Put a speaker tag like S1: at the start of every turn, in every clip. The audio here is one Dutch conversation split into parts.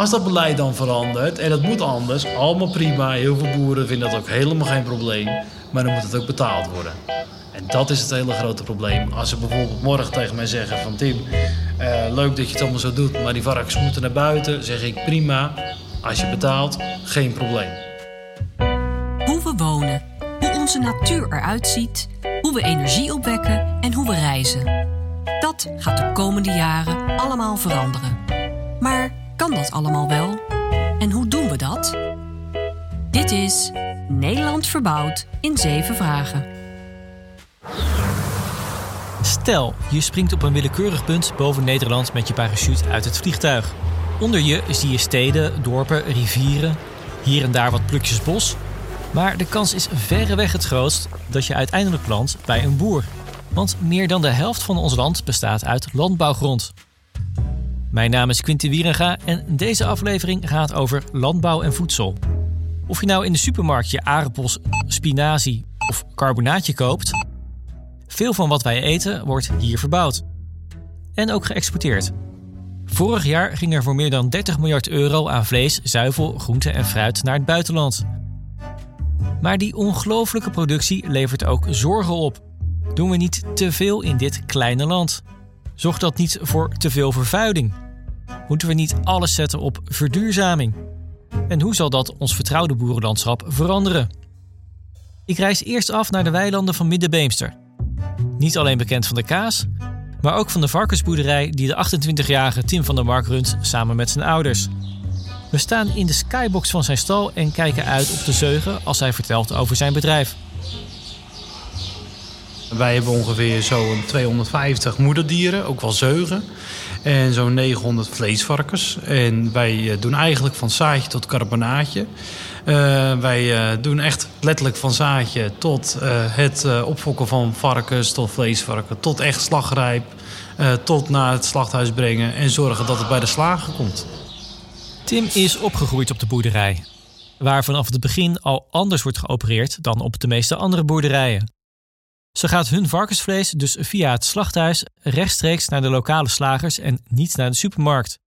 S1: als dat beleid dan verandert en dat moet anders, allemaal prima. Heel veel boeren vinden dat ook helemaal geen probleem. Maar dan moet het ook betaald worden. En dat is het hele grote probleem. Als ze bijvoorbeeld morgen tegen mij zeggen van Tim, eh, leuk dat je het allemaal zo doet, maar die varkens moeten naar buiten, zeg ik prima. Als je betaalt, geen probleem.
S2: Hoe we wonen, hoe onze natuur eruit ziet, hoe we energie opwekken en hoe we reizen. Dat gaat de komende jaren allemaal veranderen. Maar kan dat allemaal wel? En hoe doen we dat? Dit is Nederland verbouwd in zeven vragen.
S3: Stel, je springt op een willekeurig punt boven Nederland met je parachute uit het vliegtuig. Onder je zie je steden, dorpen, rivieren, hier en daar wat plukjes bos. Maar de kans is verreweg het grootst dat je uiteindelijk landt bij een boer. Want meer dan de helft van ons land bestaat uit landbouwgrond. Mijn naam is Quinty Wierenga en deze aflevering gaat over landbouw en voedsel. Of je nou in de supermarkt je aardappels, spinazie of carbonaatje koopt, veel van wat wij eten wordt hier verbouwd. En ook geëxporteerd. Vorig jaar ging er voor meer dan 30 miljard euro aan vlees, zuivel, groente en fruit naar het buitenland. Maar die ongelooflijke productie levert ook zorgen op. Doen we niet te veel in dit kleine land? Zorgt dat niet voor te veel vervuiling? Moeten we niet alles zetten op verduurzaming? En hoe zal dat ons vertrouwde boerenlandschap veranderen? Ik reis eerst af naar de weilanden van Middenbeemster. Niet alleen bekend van de kaas, maar ook van de varkensboerderij die de 28-jarige Tim van der Mark runt samen met zijn ouders. We staan in de skybox van zijn stal en kijken uit op de zeugen als hij vertelt over zijn bedrijf.
S1: Wij hebben ongeveer zo'n 250 moederdieren, ook wel zeugen. En zo'n 900 vleesvarkens. En wij eh, doen eigenlijk van zaadje tot carbonaatje. Uh, wij uh, doen echt letterlijk van zaadje tot het opfokken van varkens, tot vleesvarken, tot echt slagrijp, tot naar het slachthuis brengen en zorgen dat het bij de slager komt.
S3: Tim is opgegroeid op de boerderij, waar vanaf het begin al anders wordt geopereerd dan op de meeste andere boerderijen. Ze gaat hun varkensvlees dus via het slachthuis rechtstreeks naar de lokale slagers en niet naar de supermarkt.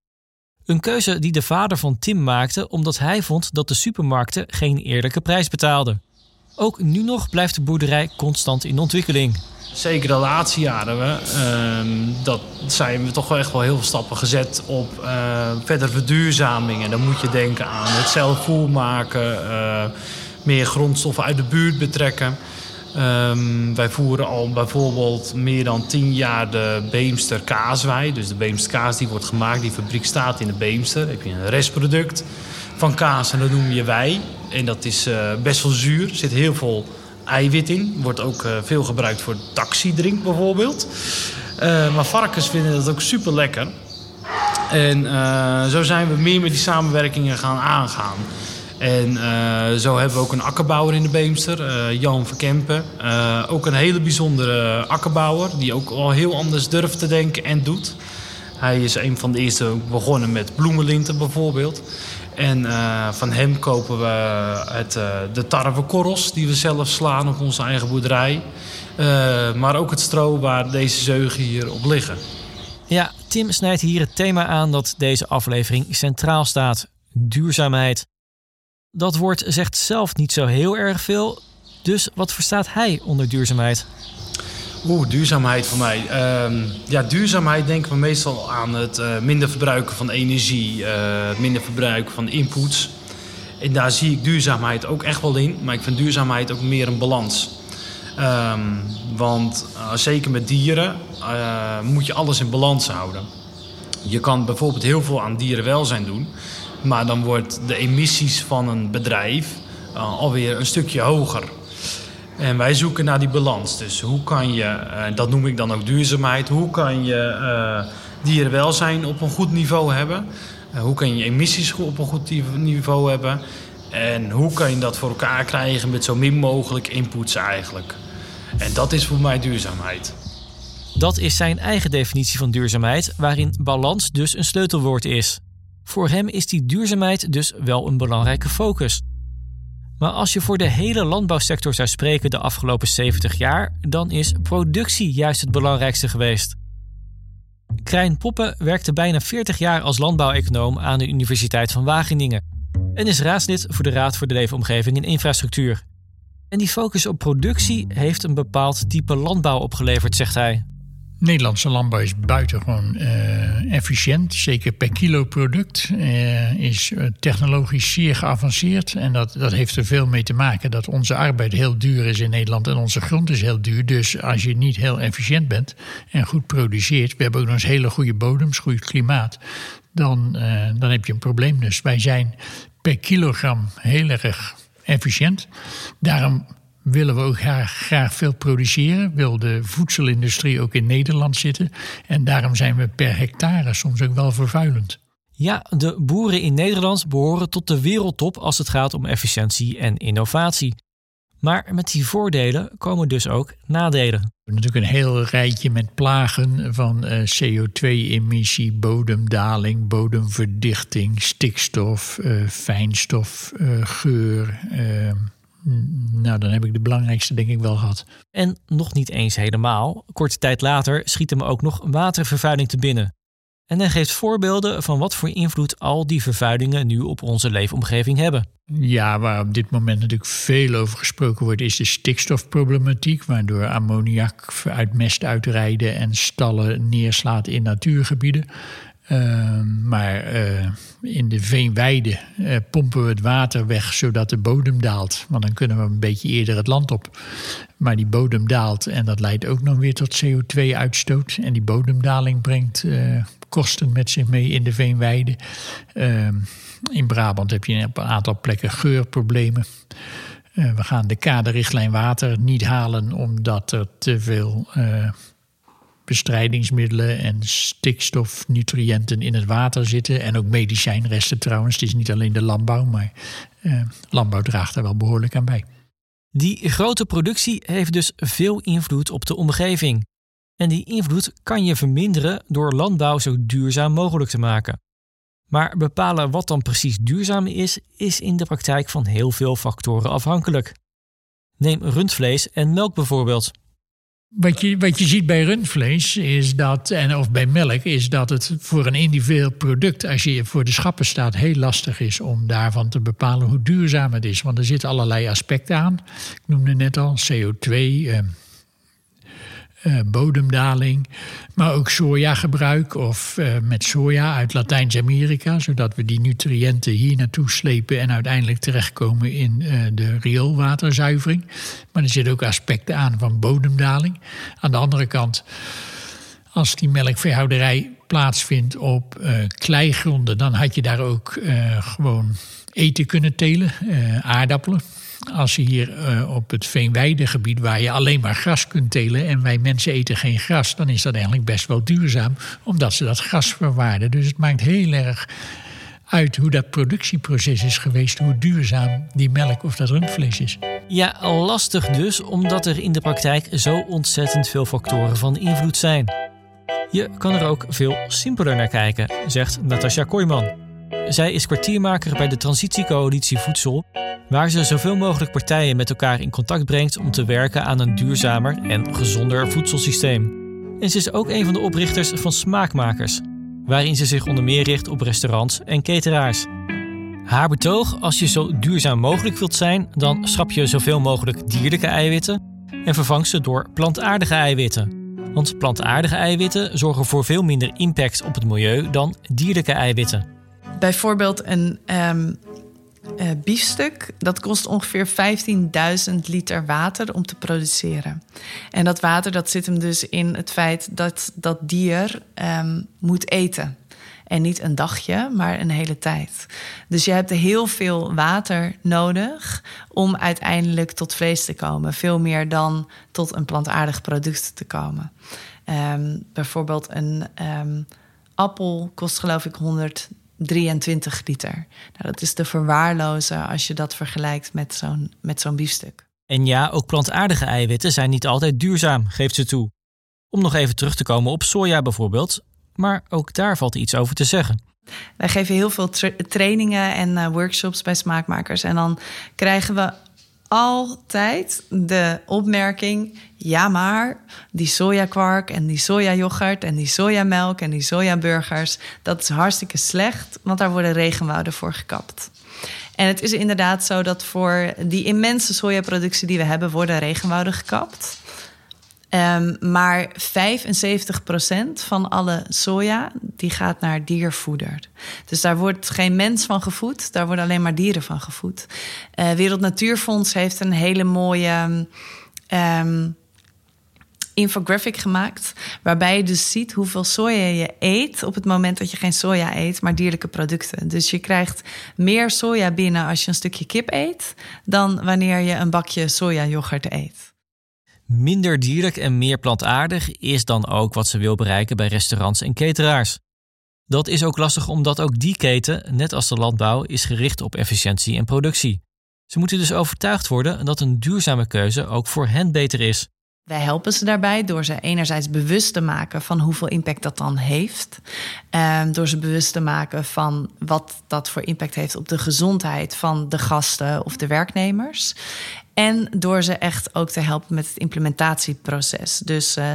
S3: Een keuze die de vader van Tim maakte omdat hij vond dat de supermarkten geen eerlijke prijs betaalden. Ook nu nog blijft de boerderij constant in ontwikkeling.
S1: Zeker de laatste jaren we, uh, dat zijn we toch wel echt wel heel veel stappen gezet op uh, verder verduurzaming. En dan moet je denken aan het zelf maken, uh, meer grondstoffen uit de buurt betrekken. Um, wij voeren al bijvoorbeeld meer dan 10 jaar de Beemster kaaswei. Dus de Beemster kaas die wordt gemaakt, die fabriek staat in de Beemster. Dan heb je een restproduct van kaas en dat noem je wij. En dat is uh, best wel zuur, er zit heel veel eiwit in. Wordt ook uh, veel gebruikt voor taxidrink bijvoorbeeld. Uh, maar varkens vinden dat ook super lekker. En zo zijn we meer met die samenwerkingen gaan aangaan. En uh, zo hebben we ook een akkerbouwer in de Beemster, uh, Jan Verkempen. Uh, ook een hele bijzondere akkerbouwer, die ook al heel anders durft te denken en doet. Hij is een van de eerste begonnen met bloemenlinten bijvoorbeeld. En van hem kopen we het, de tarwekorrels die we zelf slaan op onze eigen boerderij. maar ook het stro waar deze zeugen hier op liggen.
S3: Ja, Tim snijdt hier het thema aan dat deze aflevering centraal staat: duurzaamheid. Dat woord zegt zelf niet zo heel erg veel. Dus wat verstaat hij onder duurzaamheid?
S1: Oeh, duurzaamheid voor mij. Uh, ja, duurzaamheid denken we meestal aan het uh, minder verbruiken van energie, uh, minder verbruiken van inputs. En daar zie ik duurzaamheid ook echt wel in, maar ik vind duurzaamheid ook meer een balans. Um, want uh, zeker met dieren moet je alles in balans houden. Je kan bijvoorbeeld heel veel aan dierenwelzijn doen, maar dan wordt de emissies van een bedrijf uh, alweer een stukje hoger. En wij zoeken naar die balans. Dus hoe kan je, uh, dat noem ik dan ook duurzaamheid, hoe kan je uh, dierenwelzijn op een goed niveau hebben? hoe kan je emissies op een goed niveau hebben? En hoe kan je dat voor elkaar krijgen met zo min mogelijk inputs eigenlijk? En dat is voor mij duurzaamheid.
S3: Dat is zijn eigen definitie van duurzaamheid, waarin balans dus een sleutelwoord is. Voor hem is die duurzaamheid dus wel een belangrijke focus. Maar als je voor de hele landbouwsector zou spreken de afgelopen 70 jaar, dan is productie juist het belangrijkste geweest. Krijn Poppen werkte bijna 40 jaar als landbouweconoom aan de Universiteit van Wageningen en is raadslid voor de Raad voor de Leefomgeving en Infrastructuur. En die focus op productie heeft een bepaald type landbouw opgeleverd, zegt hij.
S4: Nederlandse landbouw is buitengewoon uh, efficiënt, zeker per kilo product. Uh, is eh, technologisch zeer geavanceerd. En dat, dat heeft er veel mee te maken dat onze arbeid heel duur is in Nederland en onze grond is heel duur. Dus als je niet heel efficiënt bent en goed produceert, we hebben ook nog eens hele goede bodems, goed klimaat, dan, dan heb je een probleem. Dus wij zijn per kilogram heel erg efficiënt. Daarom willen we ook graag, graag veel produceren. Wil de voedselindustrie ook in Nederland zitten. En daarom zijn we per hectare soms ook wel vervuilend.
S3: Ja, de boeren in Nederland behoren tot de wereldtop als het gaat om efficiëntie en innovatie. Maar met die voordelen komen dus ook nadelen. We
S4: hebben natuurlijk een heel rijtje met plagen van uh, CO2-emissie, bodemdaling, bodemverdichting, stikstof, uh, fijnstof, uh, geur. Nou, dan heb ik de belangrijkste denk ik wel gehad.
S3: En nog niet eens helemaal. Korte tijd later schiet hem ook nog watervervuiling te binnen. En hij geeft voorbeelden van wat voor invloed al die vervuilingen nu op onze leefomgeving hebben.
S4: Ja, waar op dit moment natuurlijk veel over gesproken wordt, is de stikstofproblematiek. Waardoor ammoniak uit mest uitrijden en stallen neerslaat in natuurgebieden. Uh, maar uh, in de veenweide uh, pompen we het water weg zodat de bodem daalt. Want dan kunnen we een beetje eerder het land op. Maar die bodem daalt en dat leidt ook nog weer tot CO2-uitstoot. En die bodemdaling brengt kosten met zich mee in de veenweide. Ehm, in Brabant heb je op een aantal plekken geurproblemen. we gaan de kaderrichtlijn water niet halen omdat er te veel bestrijdingsmiddelen en stikstofnutriënten in het water zitten. En ook medicijnresten trouwens. Het is niet alleen de landbouw, maar eh, landbouw draagt er wel behoorlijk aan bij.
S3: Die grote productie heeft dus veel invloed op de omgeving. En die invloed kan je verminderen door landbouw zo duurzaam mogelijk te maken. Maar bepalen wat dan precies duurzaam is, is in de praktijk van heel veel factoren afhankelijk. Neem rundvlees en melk bijvoorbeeld.
S4: Wat je, wat je ziet bij rundvlees is dat, en of bij melk, is dat het voor een individueel product, als je voor de schappen staat, heel lastig is om daarvan te bepalen hoe duurzaam het is. Want er zitten allerlei aspecten aan. Ik noemde net al CO2, eh, uh, bodemdaling, maar ook sojagebruik of uh, met soja uit Latijns-Amerika, zodat we die nutriënten hier naartoe slepen en uiteindelijk terechtkomen in uh, de rioolwaterzuivering. Maar er zitten ook aspecten aan van bodemdaling. Aan de andere kant, als die melkveehouderij plaatsvindt op kleigronden, dan had je daar ook gewoon eten kunnen telen, aardappelen als je hier uh, op het veenweidegebied, waar je alleen maar gras kunt telen en wij mensen eten geen gras, dan is dat eigenlijk best wel duurzaam, omdat ze dat gras verwaarden. Dus het maakt heel erg uit hoe dat productieproces is geweest, hoe duurzaam die melk of dat rundvlees is.
S3: Ja, lastig dus, omdat er in de praktijk zo ontzettend veel factoren van invloed zijn. Je kan er ook veel simpeler naar kijken, zegt Natasja Kooijman. Zij is kwartiermaker bij de Transitiecoalitie Voedsel waar ze zoveel mogelijk partijen met elkaar in contact brengt om te werken aan een duurzamer en gezonder voedselsysteem. En ze is ook een van de oprichters van Smaakmakers, waarin ze zich onder meer richt op restaurants en cateraars. Haar betoog, als je zo duurzaam mogelijk wilt zijn, dan schrap je zoveel mogelijk dierlijke eiwitten en vervang ze door plantaardige eiwitten. Want plantaardige eiwitten zorgen voor veel minder impact op het milieu dan dierlijke eiwitten.
S5: Bijvoorbeeld een um, uh, biefstuk, dat kost ongeveer 15.000 liter water om te produceren. En dat water dat zit hem dus in het feit dat dat dier um, moet eten. En niet een dagje, maar een hele tijd. Dus je hebt heel veel water nodig om uiteindelijk tot vlees te komen. Veel meer dan tot een plantaardig product te komen. Um, bijvoorbeeld een appel kost geloof ik 100 23 liter. Nou, dat is te verwaarlozen als je dat vergelijkt met zo'n, met zo'n biefstuk.
S3: En ja, ook plantaardige eiwitten zijn niet altijd duurzaam, geeft ze toe. Om nog even terug te komen op soja bijvoorbeeld, maar ook daar valt iets over te zeggen.
S5: Wij geven heel veel trainingen en uh, workshops bij smaakmakers en dan krijgen we altijd de opmerking: ja, maar die sojakwark en die sojayoghurt en die sojamelk en die sojaburgers, dat is hartstikke slecht, want daar worden regenwouden voor gekapt. En het is inderdaad zo dat voor die immense sojaproductie die we hebben, worden regenwouden gekapt. Um, maar 75% van alle soja die gaat naar diervoeder. Dus daar wordt geen mens van gevoed, daar worden alleen maar dieren van gevoed. Uh, Wereld Natuurfonds heeft een hele mooie um, infographic gemaakt. Waarbij je dus ziet hoeveel soja je eet op het moment dat je geen soja eet, maar dierlijke producten. Dus je krijgt meer soja binnen als je een stukje kip eet, dan wanneer je een bakje sojayoghurt eet.
S3: Minder dierlijk en meer plantaardig is dan ook wat ze wil bereiken bij restaurants en cateraars. Dat is ook lastig omdat ook die keten, net als de landbouw, is gericht op efficiëntie en productie. Ze moeten dus overtuigd worden dat een duurzame keuze ook voor hen beter is.
S5: Wij helpen ze daarbij door ze enerzijds bewust te maken van hoeveel impact dat dan heeft. Um, door ze bewust te maken van wat dat voor impact heeft op de gezondheid van de gasten of de werknemers. En door ze echt ook te helpen met het implementatieproces. Dus uh,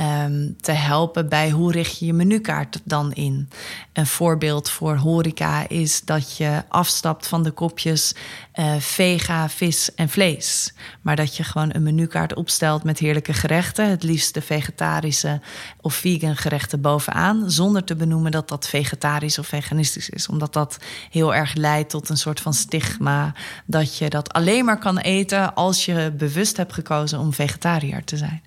S5: um, te helpen bij hoe richt je je menukaart dan in. Een voorbeeld voor horeca is dat je afstapt van de kopjes uh, vega, vis en vlees. Maar dat je gewoon een menukaart opstelt met heerlijke gerechten. Het liefst de vegetarische of vegan gerechten bovenaan. Zonder te benoemen dat dat vegetarisch of veganistisch is. Omdat dat heel erg leidt tot een soort van stigma. Dat je dat alleen maar kan eten als je bewust hebt gekozen om vegetariër te zijn.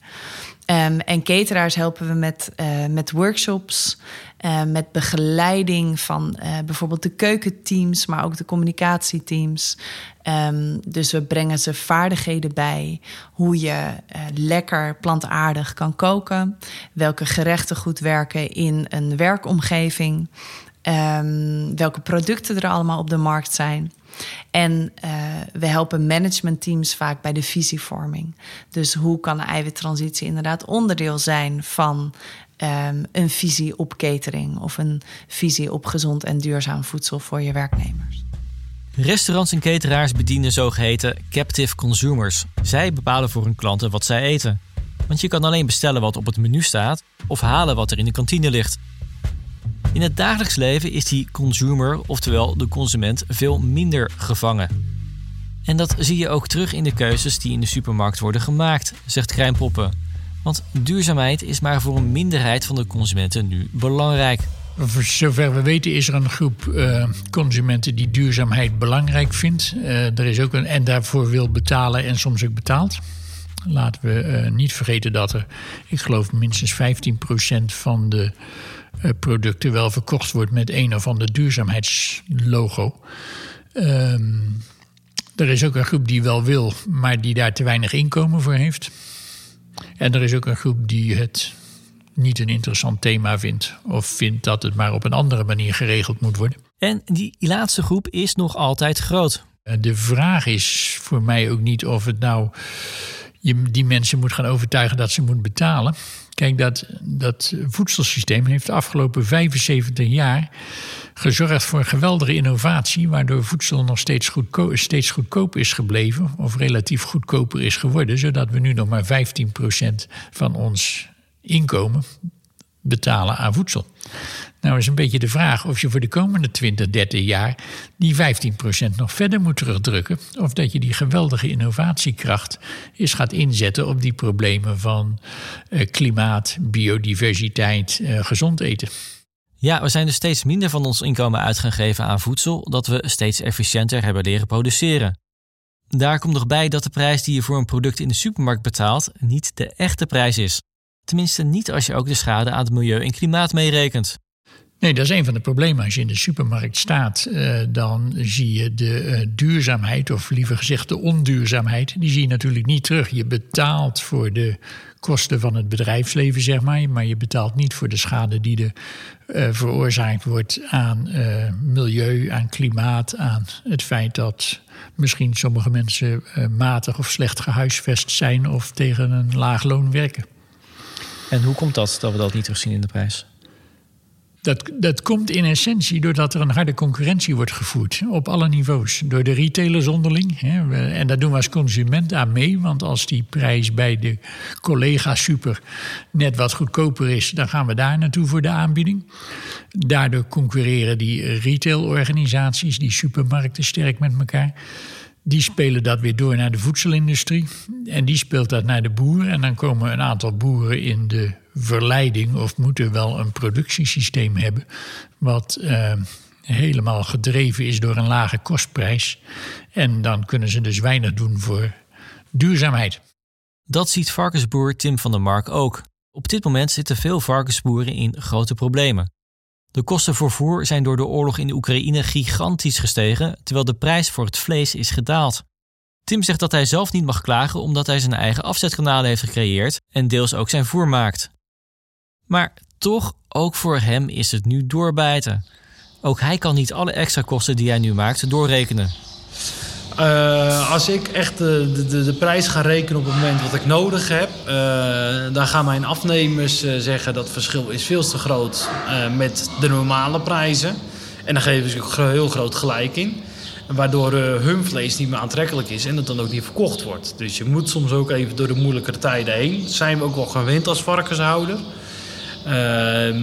S5: Um, en cateraars helpen we met, uh, met workshops, uh, met begeleiding van uh, bijvoorbeeld de keukenteams, maar ook de communicatieteams. Um, dus we brengen ze vaardigheden bij hoe je lekker plantaardig kan koken, welke gerechten goed werken in een werkomgeving, um, welke producten er allemaal op de markt zijn. En uh, we helpen managementteams vaak bij de visievorming. Dus hoe kan de eiwittransitie inderdaad onderdeel zijn van um, een visie op catering of een visie op gezond en duurzaam voedsel voor je werknemers?
S3: Restaurants en cateraars bedienen zogeheten captive consumers. Zij bepalen voor hun klanten wat zij eten. Want je kan alleen bestellen wat op het menu staat of halen wat er in de kantine ligt. In het dagelijks leven is die consumer, oftewel de consument, veel minder gevangen. En dat zie je ook terug in de keuzes die in de supermarkt worden gemaakt, zegt Krijnpoppen. Want duurzaamheid is maar voor een minderheid van de consumenten nu belangrijk.
S4: Voor zover we weten is er een groep uh, consumenten die duurzaamheid belangrijk vindt. Uh, er is ook een, en daarvoor wil betalen en soms ook betaalt. Laten we uh, niet vergeten dat er, ik geloof, minstens 15% van de eh, producten wel verkocht wordt met een of ander duurzaamheidslogo. Um, er is ook een groep die wel wil, maar die daar te weinig inkomen voor heeft. En er is ook een groep die het niet een interessant thema vindt. Of vindt dat het maar op een andere manier geregeld moet worden.
S3: En die laatste groep is nog altijd groot.
S4: Eh, de vraag is voor mij ook niet of het nou je die mensen moet gaan overtuigen dat ze moeten betalen. Kijk, dat, dat voedselsysteem heeft de afgelopen 75 jaar gezorgd voor een geweldige innovatie, waardoor voedsel nog steeds, goedko steeds goedkoop is gebleven, of relatief goedkoper is geworden, zodat we nu nog maar 15% van ons inkomen betalen aan voedsel. Nou is een beetje de vraag of je voor de komende 20, 30 jaar die 15% nog verder moet terugdrukken. Of dat je die geweldige innovatiekracht eens gaat inzetten op die problemen van uh, klimaat, biodiversiteit, uh, gezond eten.
S3: Ja, we zijn dus steeds minder van ons inkomen uit gaan geven aan voedsel, dat we steeds efficiënter hebben leren produceren. Daar komt nog bij dat de prijs die je voor een product in de supermarkt betaalt niet de echte prijs is. Tenminste, niet als je ook de schade aan het milieu en klimaat meerekent.
S4: Nee, dat is een van de problemen. Als je in de supermarkt staat, uh, dan zie je de uh, duurzaamheid, of liever gezegd de onduurzaamheid, die zie je natuurlijk niet terug. Je betaalt voor de kosten van het bedrijfsleven, zeg maar, maar je betaalt niet voor de schade die er uh, veroorzaakt wordt aan milieu, aan klimaat, aan het feit dat misschien sommige mensen matig of slecht gehuisvest zijn of tegen een laag loon werken.
S3: En hoe komt dat dat we dat niet terugzien in de prijs?
S4: Dat, dat komt in essentie doordat er een harde concurrentie wordt gevoerd op alle niveaus. Door de retailers onderling. Hè. En daar doen we als consument aan mee. Want als die prijs bij de collega super net wat goedkoper is, dan gaan we daar naartoe voor de aanbieding. Daardoor concurreren die retailorganisaties, die supermarkten sterk met elkaar. Die spelen dat weer door naar de voedselindustrie. En die speelt dat naar de boer. En dan komen een aantal boeren in de verleiding of moeten wel een productiesysteem hebben. wat uh, helemaal gedreven is door een lage kostprijs. En dan kunnen ze dus weinig doen voor duurzaamheid.
S3: Dat ziet varkensboer Tim van der Mark ook. Op dit moment zitten veel varkensboeren in grote problemen. De kosten voor voer zijn door de oorlog in de Oekraïne gigantisch gestegen, terwijl de prijs voor het vlees is gedaald. Tim zegt dat hij zelf niet mag klagen omdat hij zijn eigen afzetkanalen heeft gecreëerd en deels ook zijn voer maakt. Maar toch, ook voor hem is het nu doorbijten. Ook hij kan niet alle extra kosten die hij nu maakt doorrekenen.
S1: Uh, als ik echt de, de, de, prijs ga rekenen op het moment wat ik nodig heb, uh, dan gaan mijn afnemers uh, zeggen dat het verschil is veel te groot met de normale prijzen. En dan geven ze ook heel groot gelijk in. Waardoor hun vlees niet meer aantrekkelijk is en het dan ook niet verkocht wordt. Dus je moet soms ook even door de moeilijkere tijden heen. Zijn we ook wel gewend als varkenshouder.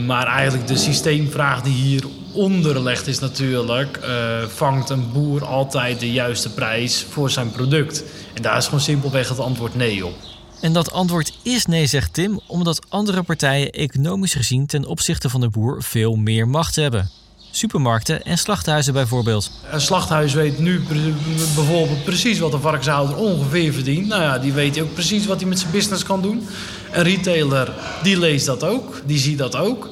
S1: Maar eigenlijk de systeemvraag die hier onderlegd is natuurlijk, uh, vangt een boer altijd de juiste prijs voor zijn product. En daar is gewoon simpelweg het antwoord nee op.
S3: En dat antwoord is nee, zegt Tim, omdat andere partijen economisch gezien ten opzichte van de boer veel meer macht hebben. Supermarkten en slachthuizen bijvoorbeeld.
S1: Een slachthuis weet nu bijvoorbeeld precies wat een varkenshouder ongeveer verdient. Nou ja, die weet ook precies wat hij met zijn business kan doen. Een retailer, die leest dat ook, die ziet dat ook.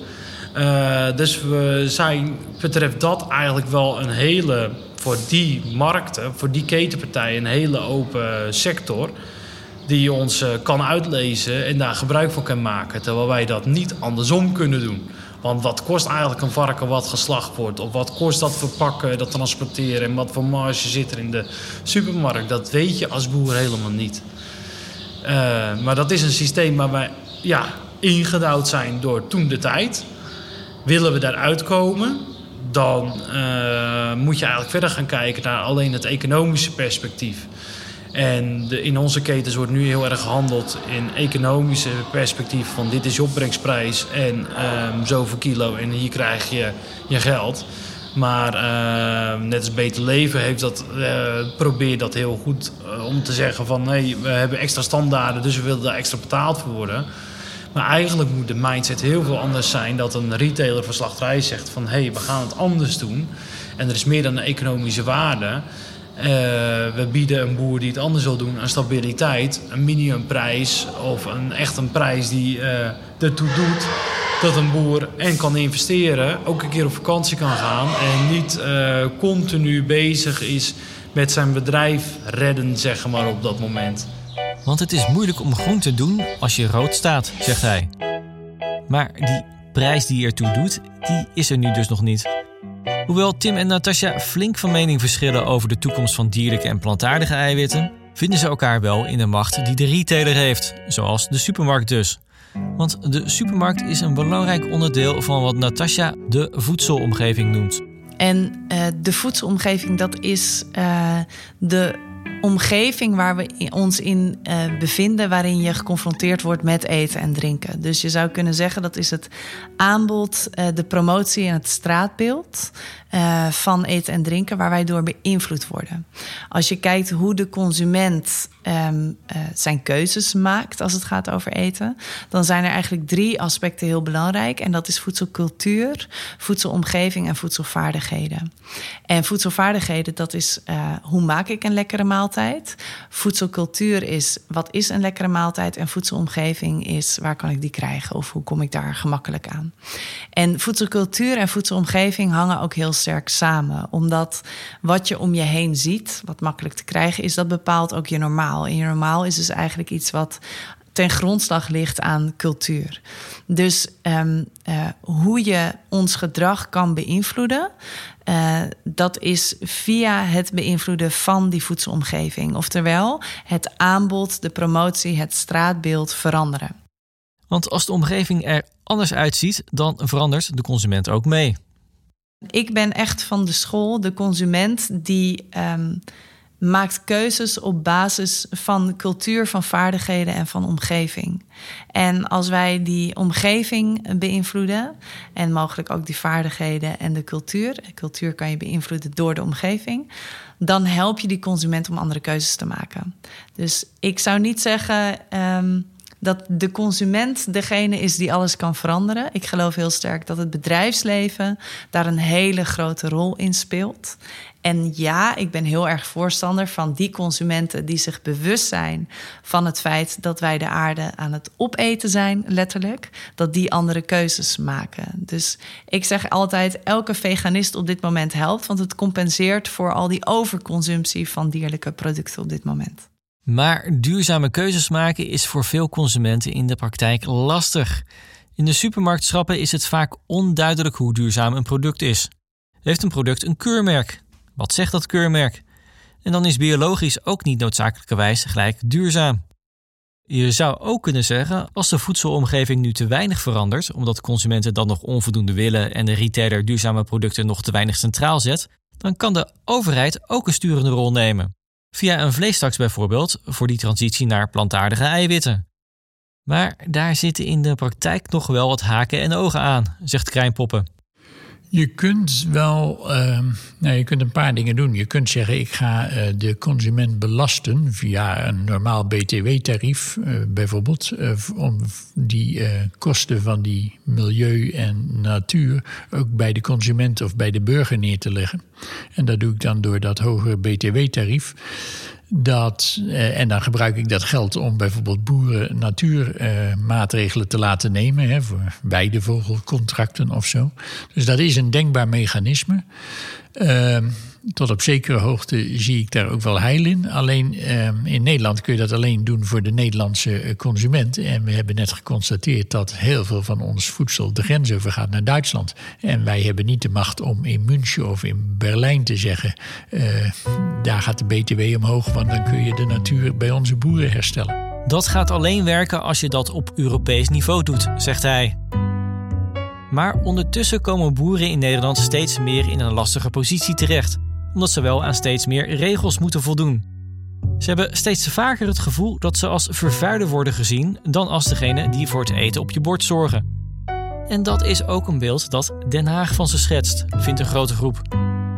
S1: Uh, dus we zijn, betreft dat eigenlijk wel een hele, voor die markten, voor die ketenpartijen, een hele open sector. Die ons uh, kan uitlezen en daar gebruik van kan maken. Terwijl wij dat niet andersom kunnen doen. Want wat kost eigenlijk een varken wat geslacht wordt? Of wat kost dat verpakken, dat transporteren? En wat voor marge zit er in de supermarkt? Dat weet je als boer helemaal niet. Uh, maar dat is een systeem waar wij ja, ingedouwd zijn door toen de tijd. Willen we daaruit komen, dan uh, moet je eigenlijk verder gaan kijken naar alleen het economische perspectief. En de, in onze ketens wordt nu heel erg gehandeld in economische perspectief van dit is je opbrengsprijs en um, zoveel kilo en hier krijg je je geld. Maar uh, net als Beter Leven heeft dat, uh, probeert dat heel goed uh, om te zeggen van nee, we hebben extra standaarden, dus we willen daar extra betaald voor worden. Maar eigenlijk moet de mindset heel veel anders zijn dat een retailer van slachterij zegt van hé, hey, we gaan het anders doen. En er is meer dan een economische waarde. Uh, we bieden een boer die het anders wil doen een stabiliteit, een minimumprijs of een, echt een prijs die uh, ertoe doet dat een boer en kan investeren, ook een keer op vakantie kan gaan en niet uh, continu bezig is met zijn bedrijf redden, zeg maar, op dat moment.
S3: Want het is moeilijk om groen te doen als je rood staat, zegt hij. Maar die prijs die ertoe doet, die is er nu dus nog niet. Hoewel Tim en Natasja flink van mening verschillen over de toekomst van dierlijke en plantaardige eiwitten, vinden ze elkaar wel in de macht die de retailer heeft, zoals de supermarkt dus. Want de supermarkt is een belangrijk onderdeel van wat Natasja de voedselomgeving noemt.
S5: En uh, de voedselomgeving, dat is uh, de omgeving waar we ons in uh, bevinden, waarin je geconfronteerd wordt met eten en drinken. Dus je zou kunnen zeggen dat is het aanbod, uh, de promotie en het straatbeeld uh, van eten en drinken, waar wij door beïnvloed worden. Als je kijkt hoe de consument um, zijn keuzes maakt als het gaat over eten, dan zijn er eigenlijk drie aspecten heel belangrijk. En dat is voedselcultuur, voedselomgeving en voedselvaardigheden. En voedselvaardigheden, dat is hoe maak ik een lekkere maaltijd Voedselcultuur is wat is een lekkere maaltijd. En voedselomgeving is waar kan ik die krijgen of hoe kom ik daar gemakkelijk aan. En voedselcultuur en voedselomgeving hangen ook heel sterk samen. Omdat wat je om je heen ziet, wat makkelijk te krijgen is, dat bepaalt ook je normaal. En je normaal is dus eigenlijk iets wat ten grondslag ligt aan cultuur. Dus um, uh, hoe je ons gedrag kan beïnvloeden, uh, dat is via het beïnvloeden van die voedselomgeving. Oftewel, het aanbod, de promotie, het straatbeeld veranderen.
S3: Want als de omgeving er anders uitziet, dan verandert de consument ook mee.
S5: Ik ben echt van de school, de consument die um, maakt keuzes op basis van cultuur, van vaardigheden en van omgeving. En als wij die omgeving beïnvloeden en mogelijk ook die vaardigheden en de cultuur, cultuur kan je beïnvloeden door de omgeving, dan help je die consument om andere keuzes te maken. Dus ik zou niet zeggen. Um, dat de consument degene is die alles kan veranderen. Ik geloof heel sterk dat het bedrijfsleven daar een hele grote rol in speelt. En ja, ik ben heel erg voorstander van die consumenten die zich bewust zijn van het feit dat wij de aarde aan het opeten zijn, letterlijk, dat die andere keuzes maken. Dus ik zeg altijd: elke veganist op dit moment helpt, want het compenseert voor al die overconsumptie van dierlijke producten op dit moment.
S3: Maar duurzame keuzes maken is voor veel consumenten in de praktijk lastig. In de supermarktschappen is het vaak onduidelijk hoe duurzaam een product is. Heeft een product een keurmerk? Wat zegt dat keurmerk? En dan is biologisch ook niet noodzakelijkerwijs gelijk duurzaam. Je zou ook kunnen zeggen, als de voedselomgeving nu te weinig verandert, omdat consumenten dan nog onvoldoende willen en de retailer duurzame producten nog te weinig centraal zet, dan kan de overheid ook een sturende rol nemen. Via een vleestaks bijvoorbeeld, voor die transitie naar plantaardige eiwitten. Maar daar zitten in de praktijk nog wel wat haken en ogen aan, zegt Krijnpoppen.
S4: Je kunt wel, uh, je kunt een paar dingen doen. Je kunt zeggen, ik ga uh, de consument belasten via een normaal btw-tarief, uh, bijvoorbeeld, uh, om die kosten van die milieu en natuur ook bij de consument of bij de burger neer te leggen. En dat doe ik dan door dat hogere btw-tarief. Dat, eh, en dan gebruik ik dat geld om bijvoorbeeld boeren natuurmaatregelen te laten nemen. Hè, voor weidevogelcontracten of zo. Dus dat is een denkbaar mechanisme. Tot op zekere hoogte zie ik daar ook wel heil in. Alleen ehm, in Nederland kun je dat alleen doen voor de Nederlandse eh, consument. En we hebben net geconstateerd dat heel veel van ons voedsel de grens over gaat naar Duitsland. En wij hebben niet de macht om in München of in Berlijn te zeggen: uh, daar gaat de BTW omhoog, want dan kun je de natuur bij onze boeren herstellen.
S3: Dat gaat alleen werken als je dat op Europees niveau doet, zegt hij. Maar ondertussen komen boeren in Nederland steeds meer in een lastige positie terecht omdat ze wel aan steeds meer regels moeten voldoen. Ze hebben steeds vaker het gevoel dat ze als vervuiler worden gezien dan als degene die voor het eten op je bord zorgen. En dat is ook een beeld dat Den Haag van ze schetst, vindt een grote groep.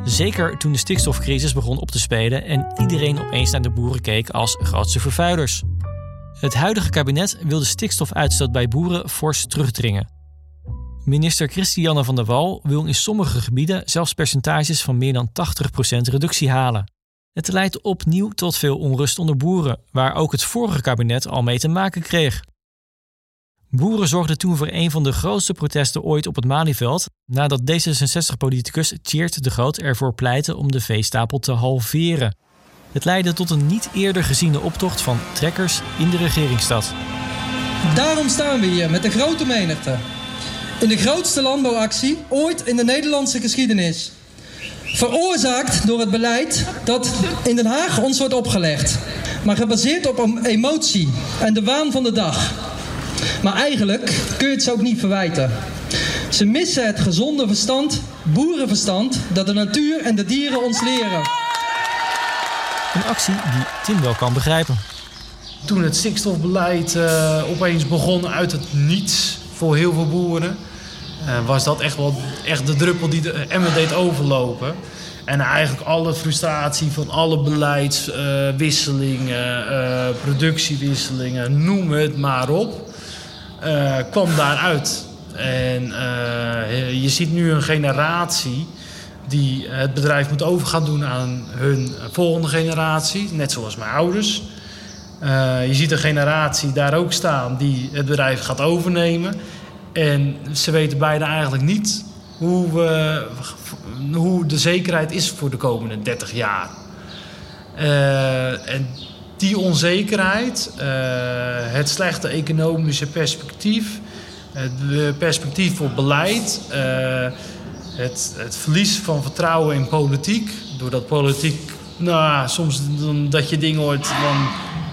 S3: Zeker toen de stikstofcrisis begon op te spelen en iedereen opeens naar de boeren keek als grootste vervuilers. Het huidige kabinet wil de stikstofuitstoot bij boeren fors terugdringen. Minister Christiane van der Wal wil in sommige gebieden zelfs percentages van meer dan 80% reductie halen. Het leidt opnieuw tot veel onrust onder boeren, waar ook het vorige kabinet al mee te maken kreeg. Boeren zorgden toen voor een van de grootste protesten ooit op het Malieveld, nadat D66-politicus Tjeerd de Groot ervoor pleitte om de veestapel te halveren. Het leidde tot een niet eerder geziene optocht van trekkers in de regeringsstad.
S6: Daarom staan we hier met de grote menigte in de grootste landbouwactie ooit in de Nederlandse geschiedenis. Veroorzaakt door het beleid dat in Den Haag ons wordt opgelegd. Maar gebaseerd op een emotie en de waan van de dag. Maar eigenlijk kun je het ze ook niet verwijten. Ze missen het gezonde verstand, boerenverstand, dat de natuur en de dieren ons leren.
S3: Een actie die Tim wel kan begrijpen.
S1: Toen het stikstofbeleid uh, opeens begon uit het niets voor heel veel boeren. Uh, was dat echt wel echt de druppel die de emmer deed overlopen. En eigenlijk alle frustratie van alle beleidswisselingen, uh, productiewisselingen, noem het maar op, kwam daaruit. En je ziet nu een generatie die het bedrijf moet over gaan doen aan hun volgende generatie, net zoals mijn ouders. Je ziet een generatie daar ook staan die het bedrijf gaat overnemen. En ze weten beide eigenlijk niet hoe, hoe de zekerheid is voor de komende 30 jaar. Uh, en die onzekerheid, uh, het slechte economische perspectief, het perspectief voor beleid, het, het, verlies van vertrouwen in politiek. Doordat politiek, nou, soms dat je dingen hoort van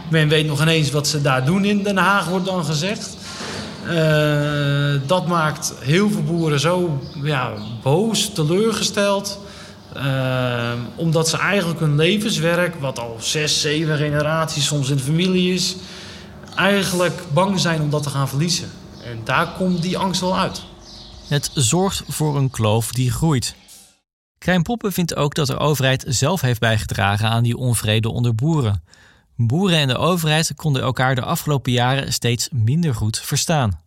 S1: men weet nog ineens wat ze daar doen in Den Haag, wordt dan gezegd. Uh, dat maakt heel veel boeren zo ja, boos, teleurgesteld. Uh, omdat ze eigenlijk hun levenswerk, wat al zes, zeven generaties soms in de familie is, eigenlijk bang zijn om dat te gaan verliezen. En daar komt die angst wel uit.
S3: Het zorgt voor een kloof die groeit. Krijn Poppen vindt ook dat de overheid zelf heeft bijgedragen aan die onvrede onder boeren. Boeren en de overheid konden elkaar de afgelopen jaren steeds minder goed verstaan.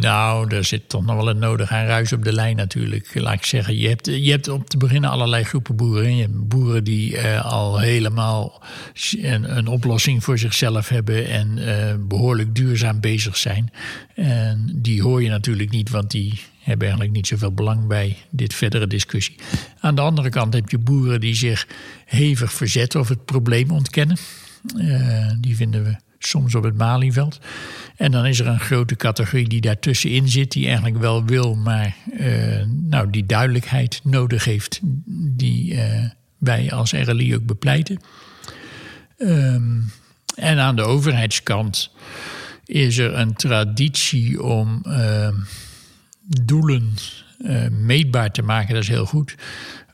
S4: Nou, er zit toch nog wel een nodig aan ruis op de lijn natuurlijk. Laat ik zeggen, je hebt, je hebt op te beginnen allerlei groepen boeren. Je hebt boeren die uh, al helemaal een, een, oplossing voor zichzelf hebben en uh, behoorlijk duurzaam bezig zijn. En die hoor je natuurlijk niet, want die hebben eigenlijk niet zoveel belang bij dit verdere discussie. Aan de andere kant heb je boeren die zich hevig verzetten of het probleem ontkennen. Uh, die vinden we soms op het Malieveld. En dan is er een grote categorie die daartussenin zit, die eigenlijk wel wil, maar uh, nou, die duidelijkheid nodig heeft, die uh, wij als RLI ook bepleiten. Um, en aan de overheidskant is er een traditie om uh, doelen meetbaar te maken, dat is heel goed.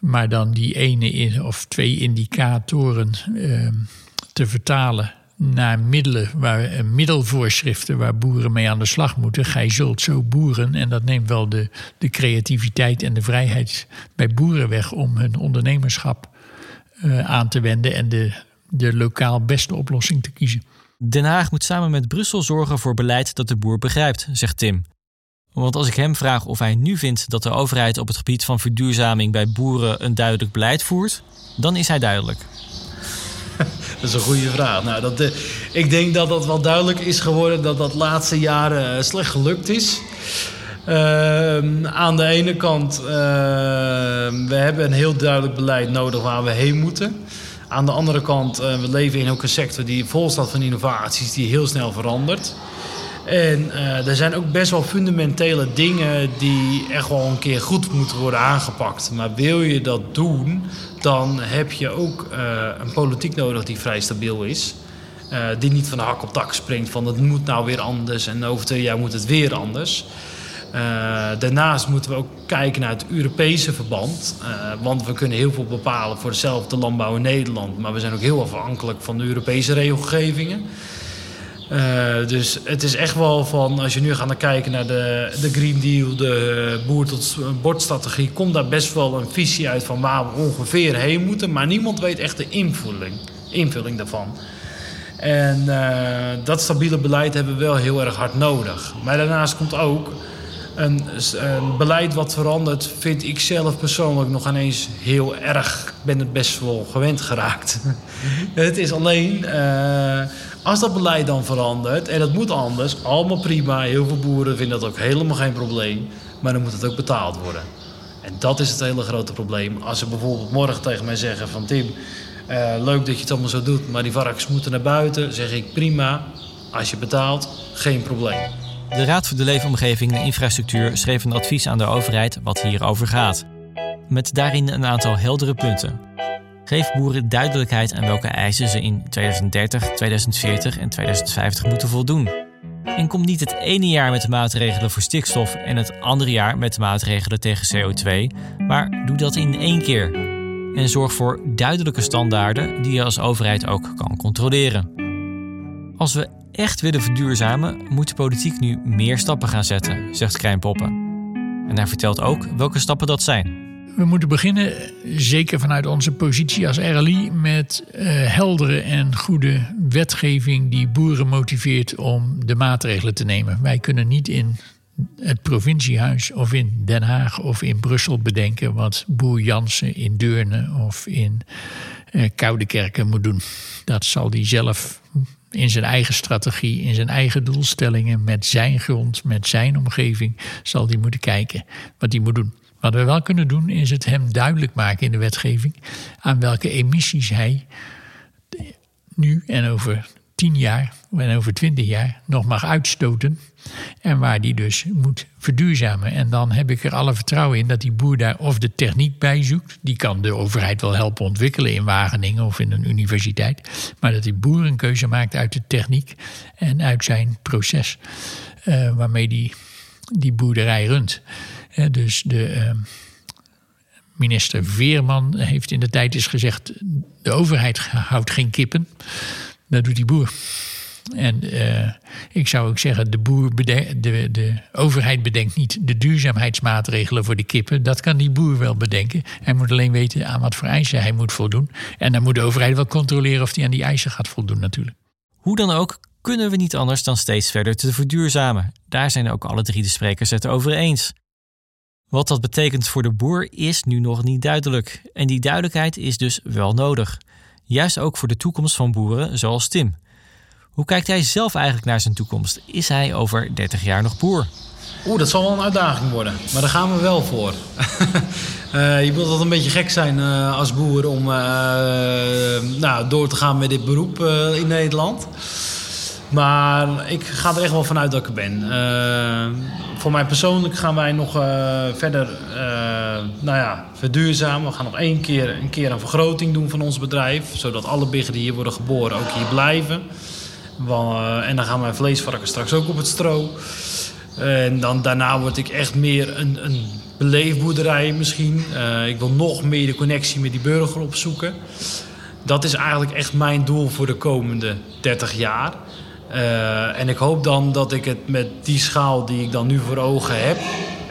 S4: Maar dan die ene of twee indicatoren ehm, te vertalen naar middelen, waar, eh, middelvoorschriften waar boeren mee aan de slag moeten. Gij zult zo boeren. En dat neemt wel de, de creativiteit en de vrijheid bij boeren weg om hun ondernemerschap uh, aan te wenden en de, de lokaal beste oplossing te kiezen.
S3: Den Haag moet samen met Brussel zorgen voor beleid dat de boer begrijpt, zegt Tim. Want als ik hem vraag of hij nu vindt dat de overheid op het gebied van verduurzaming bij boeren een duidelijk beleid voert, dan is hij duidelijk.
S1: dat is een goede vraag. Nou, dat, uh, ik denk dat dat wel duidelijk is geworden dat dat laatste jaren uh, slecht gelukt is. Uh, aan de ene kant, we hebben een heel duidelijk beleid nodig waar we heen moeten. Aan de andere kant, we leven in ook een sector die vol staat van innovaties, die heel snel verandert. En uh, er zijn ook best wel fundamentele dingen die echt wel een keer goed moeten worden aangepakt. Maar wil je dat doen, dan heb je ook uh, een politiek nodig die vrij stabiel is. Uh, die niet van de hak op tak springt van het moet nou weer anders en over twee jaar moet het weer anders. daarnaast moeten we ook kijken naar het Europese verband. want we kunnen heel veel bepalen voor dezelfde landbouw in Nederland. Maar we zijn ook heel afhankelijk van de Europese regelgevingen. Uh, dus het is echt wel van, als je nu gaat kijken naar de, de Green Deal, de boer tot bordstrategie, komt daar best wel een visie uit van waar we ongeveer heen moeten. Maar niemand weet echt de invulling, invulling daarvan. En dat stabiele beleid hebben we wel heel erg hard nodig. Maar daarnaast komt ook een, een, beleid wat verandert, vind ik zelf persoonlijk nog ineens heel erg. Ik ben het best wel gewend geraakt. het is alleen. Uh, als dat beleid dan verandert, en dat moet anders, allemaal prima. Heel veel boeren vinden dat ook helemaal geen probleem. Maar dan moet het ook betaald worden. En dat is het hele grote probleem. Als ze bijvoorbeeld morgen tegen mij zeggen van Tim, uh, leuk dat je het allemaal zo doet, maar die varkens moeten naar buiten, zeg ik prima. Als je betaalt, geen probleem.
S3: De Raad voor de Leefomgeving en Infrastructuur schreef een advies aan de overheid wat hierover gaat. Met daarin een aantal heldere punten. Geef boeren duidelijkheid aan welke eisen ze in 2030, 2040 en 2050 moeten voldoen. En kom niet het ene jaar met de maatregelen voor stikstof en het andere jaar met de maatregelen tegen CO2, maar doe dat in één keer. En zorg voor duidelijke standaarden die je als overheid ook kan controleren. Als we echt willen verduurzamen, moet de politiek nu meer stappen gaan zetten, zegt Krijn Poppen. En hij vertelt ook welke stappen dat zijn.
S4: We moeten beginnen, zeker vanuit onze positie als RLI, met uh, heldere en goede wetgeving die boeren motiveert om de maatregelen te nemen. Wij kunnen niet in het provinciehuis of in Den Haag of in Brussel bedenken wat boer Jansen in Deurne of in uh, Koudekerken moet doen. Dat zal hij zelf in zijn eigen strategie, in zijn eigen doelstellingen, met zijn grond, met zijn omgeving, zal hij moeten kijken wat hij moet doen. Wat we wel kunnen doen is het hem duidelijk maken in de wetgeving aan welke emissies hij nu en over tien jaar en over twintig jaar nog mag uitstoten. En waar die dus moet verduurzamen. En dan heb ik er alle vertrouwen in dat die boer daar of de techniek bij zoekt. Die kan de overheid wel helpen ontwikkelen in Wageningen of in een universiteit. Maar dat die boer een keuze maakt uit de techniek en uit zijn proces. Uh, waarmee die, die boerderij runt. Dus de. Uh, minister Veerman heeft in de tijd eens gezegd: de overheid houdt geen kippen. Dat doet die boer. En uh, ik zou ook zeggen, de, boer de, de overheid bedenkt niet de duurzaamheidsmaatregelen voor de kippen. Dat kan die boer wel bedenken. Hij moet alleen weten aan wat voor eisen hij moet voldoen. En dan moet de overheid wel controleren of hij aan die eisen gaat voldoen natuurlijk.
S3: Hoe dan ook kunnen we niet anders dan steeds verder te verduurzamen. Daar zijn ook alle drie de sprekers het over eens. Wat dat betekent voor de boer is nu nog niet duidelijk. En die duidelijkheid is dus wel nodig. Juist ook voor de toekomst van boeren zoals Tim. Hoe kijkt hij zelf eigenlijk naar zijn toekomst? Is hij over 30 jaar nog boer?
S1: Oeh, dat zal wel een uitdaging worden. Maar daar gaan we wel voor. uh, je moet altijd een beetje gek zijn uh, als boer om uh, nou, door te gaan met dit beroep in Nederland. Maar ik ga er echt wel vanuit dat ik er ben. voor mij persoonlijk gaan wij nog verder nou ja, verduurzamen. We gaan nog één keer, een keer een vergroting doen van ons bedrijf. Zodat alle biggen die hier worden geboren ook hier blijven. En dan gaan mijn vleesvarken straks ook op het stro. En dan, daarna word ik echt meer een, een beleefboerderij misschien. Ik wil nog meer de connectie met die burger opzoeken. Dat is eigenlijk echt mijn doel voor de komende 30 jaar. Uh, en ik hoop dan dat ik het met die schaal die ik dan nu voor ogen heb...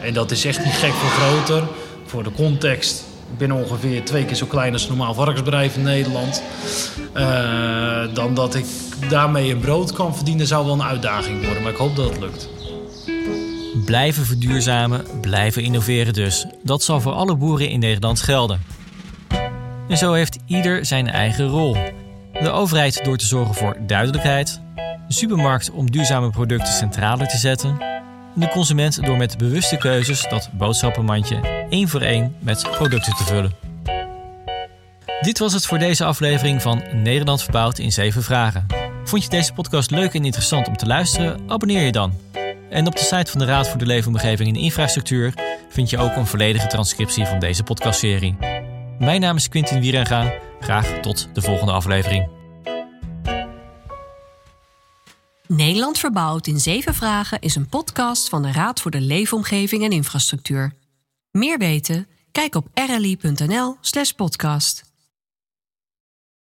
S1: en dat is echt niet gek veel groter, voor de context... Ik ben ongeveer twee keer zo klein als een normaal varkensbedrijf in Nederland. Uh, dan dat ik daarmee een brood kan verdienen, zou wel een uitdaging worden. Maar ik hoop dat het lukt.
S3: Blijven verduurzamen, blijven innoveren dus. Dat zal voor alle boeren in Nederland gelden. En zo heeft ieder zijn eigen rol. De overheid door te zorgen voor duidelijkheid, de supermarkt om duurzame producten centraler te zetten, en de consument door met bewuste keuzes dat boodschappenmandje één voor één met producten te vullen. Dit was het voor deze aflevering van Nederland verbouwd in 7 vragen. Vond je deze podcast leuk en interessant om te luisteren? Abonneer je dan. En op de site van de Raad voor de Leefomgeving en Infrastructuur vind je ook een volledige transcriptie van deze podcastserie. Mijn naam is Quintin Wierenga. Graag tot de volgende aflevering.
S2: Nederland verbouwd in 7 vragen is een podcast van de Raad voor de Leefomgeving en Infrastructuur. Meer weten? Kijk op rli.nl/podcast.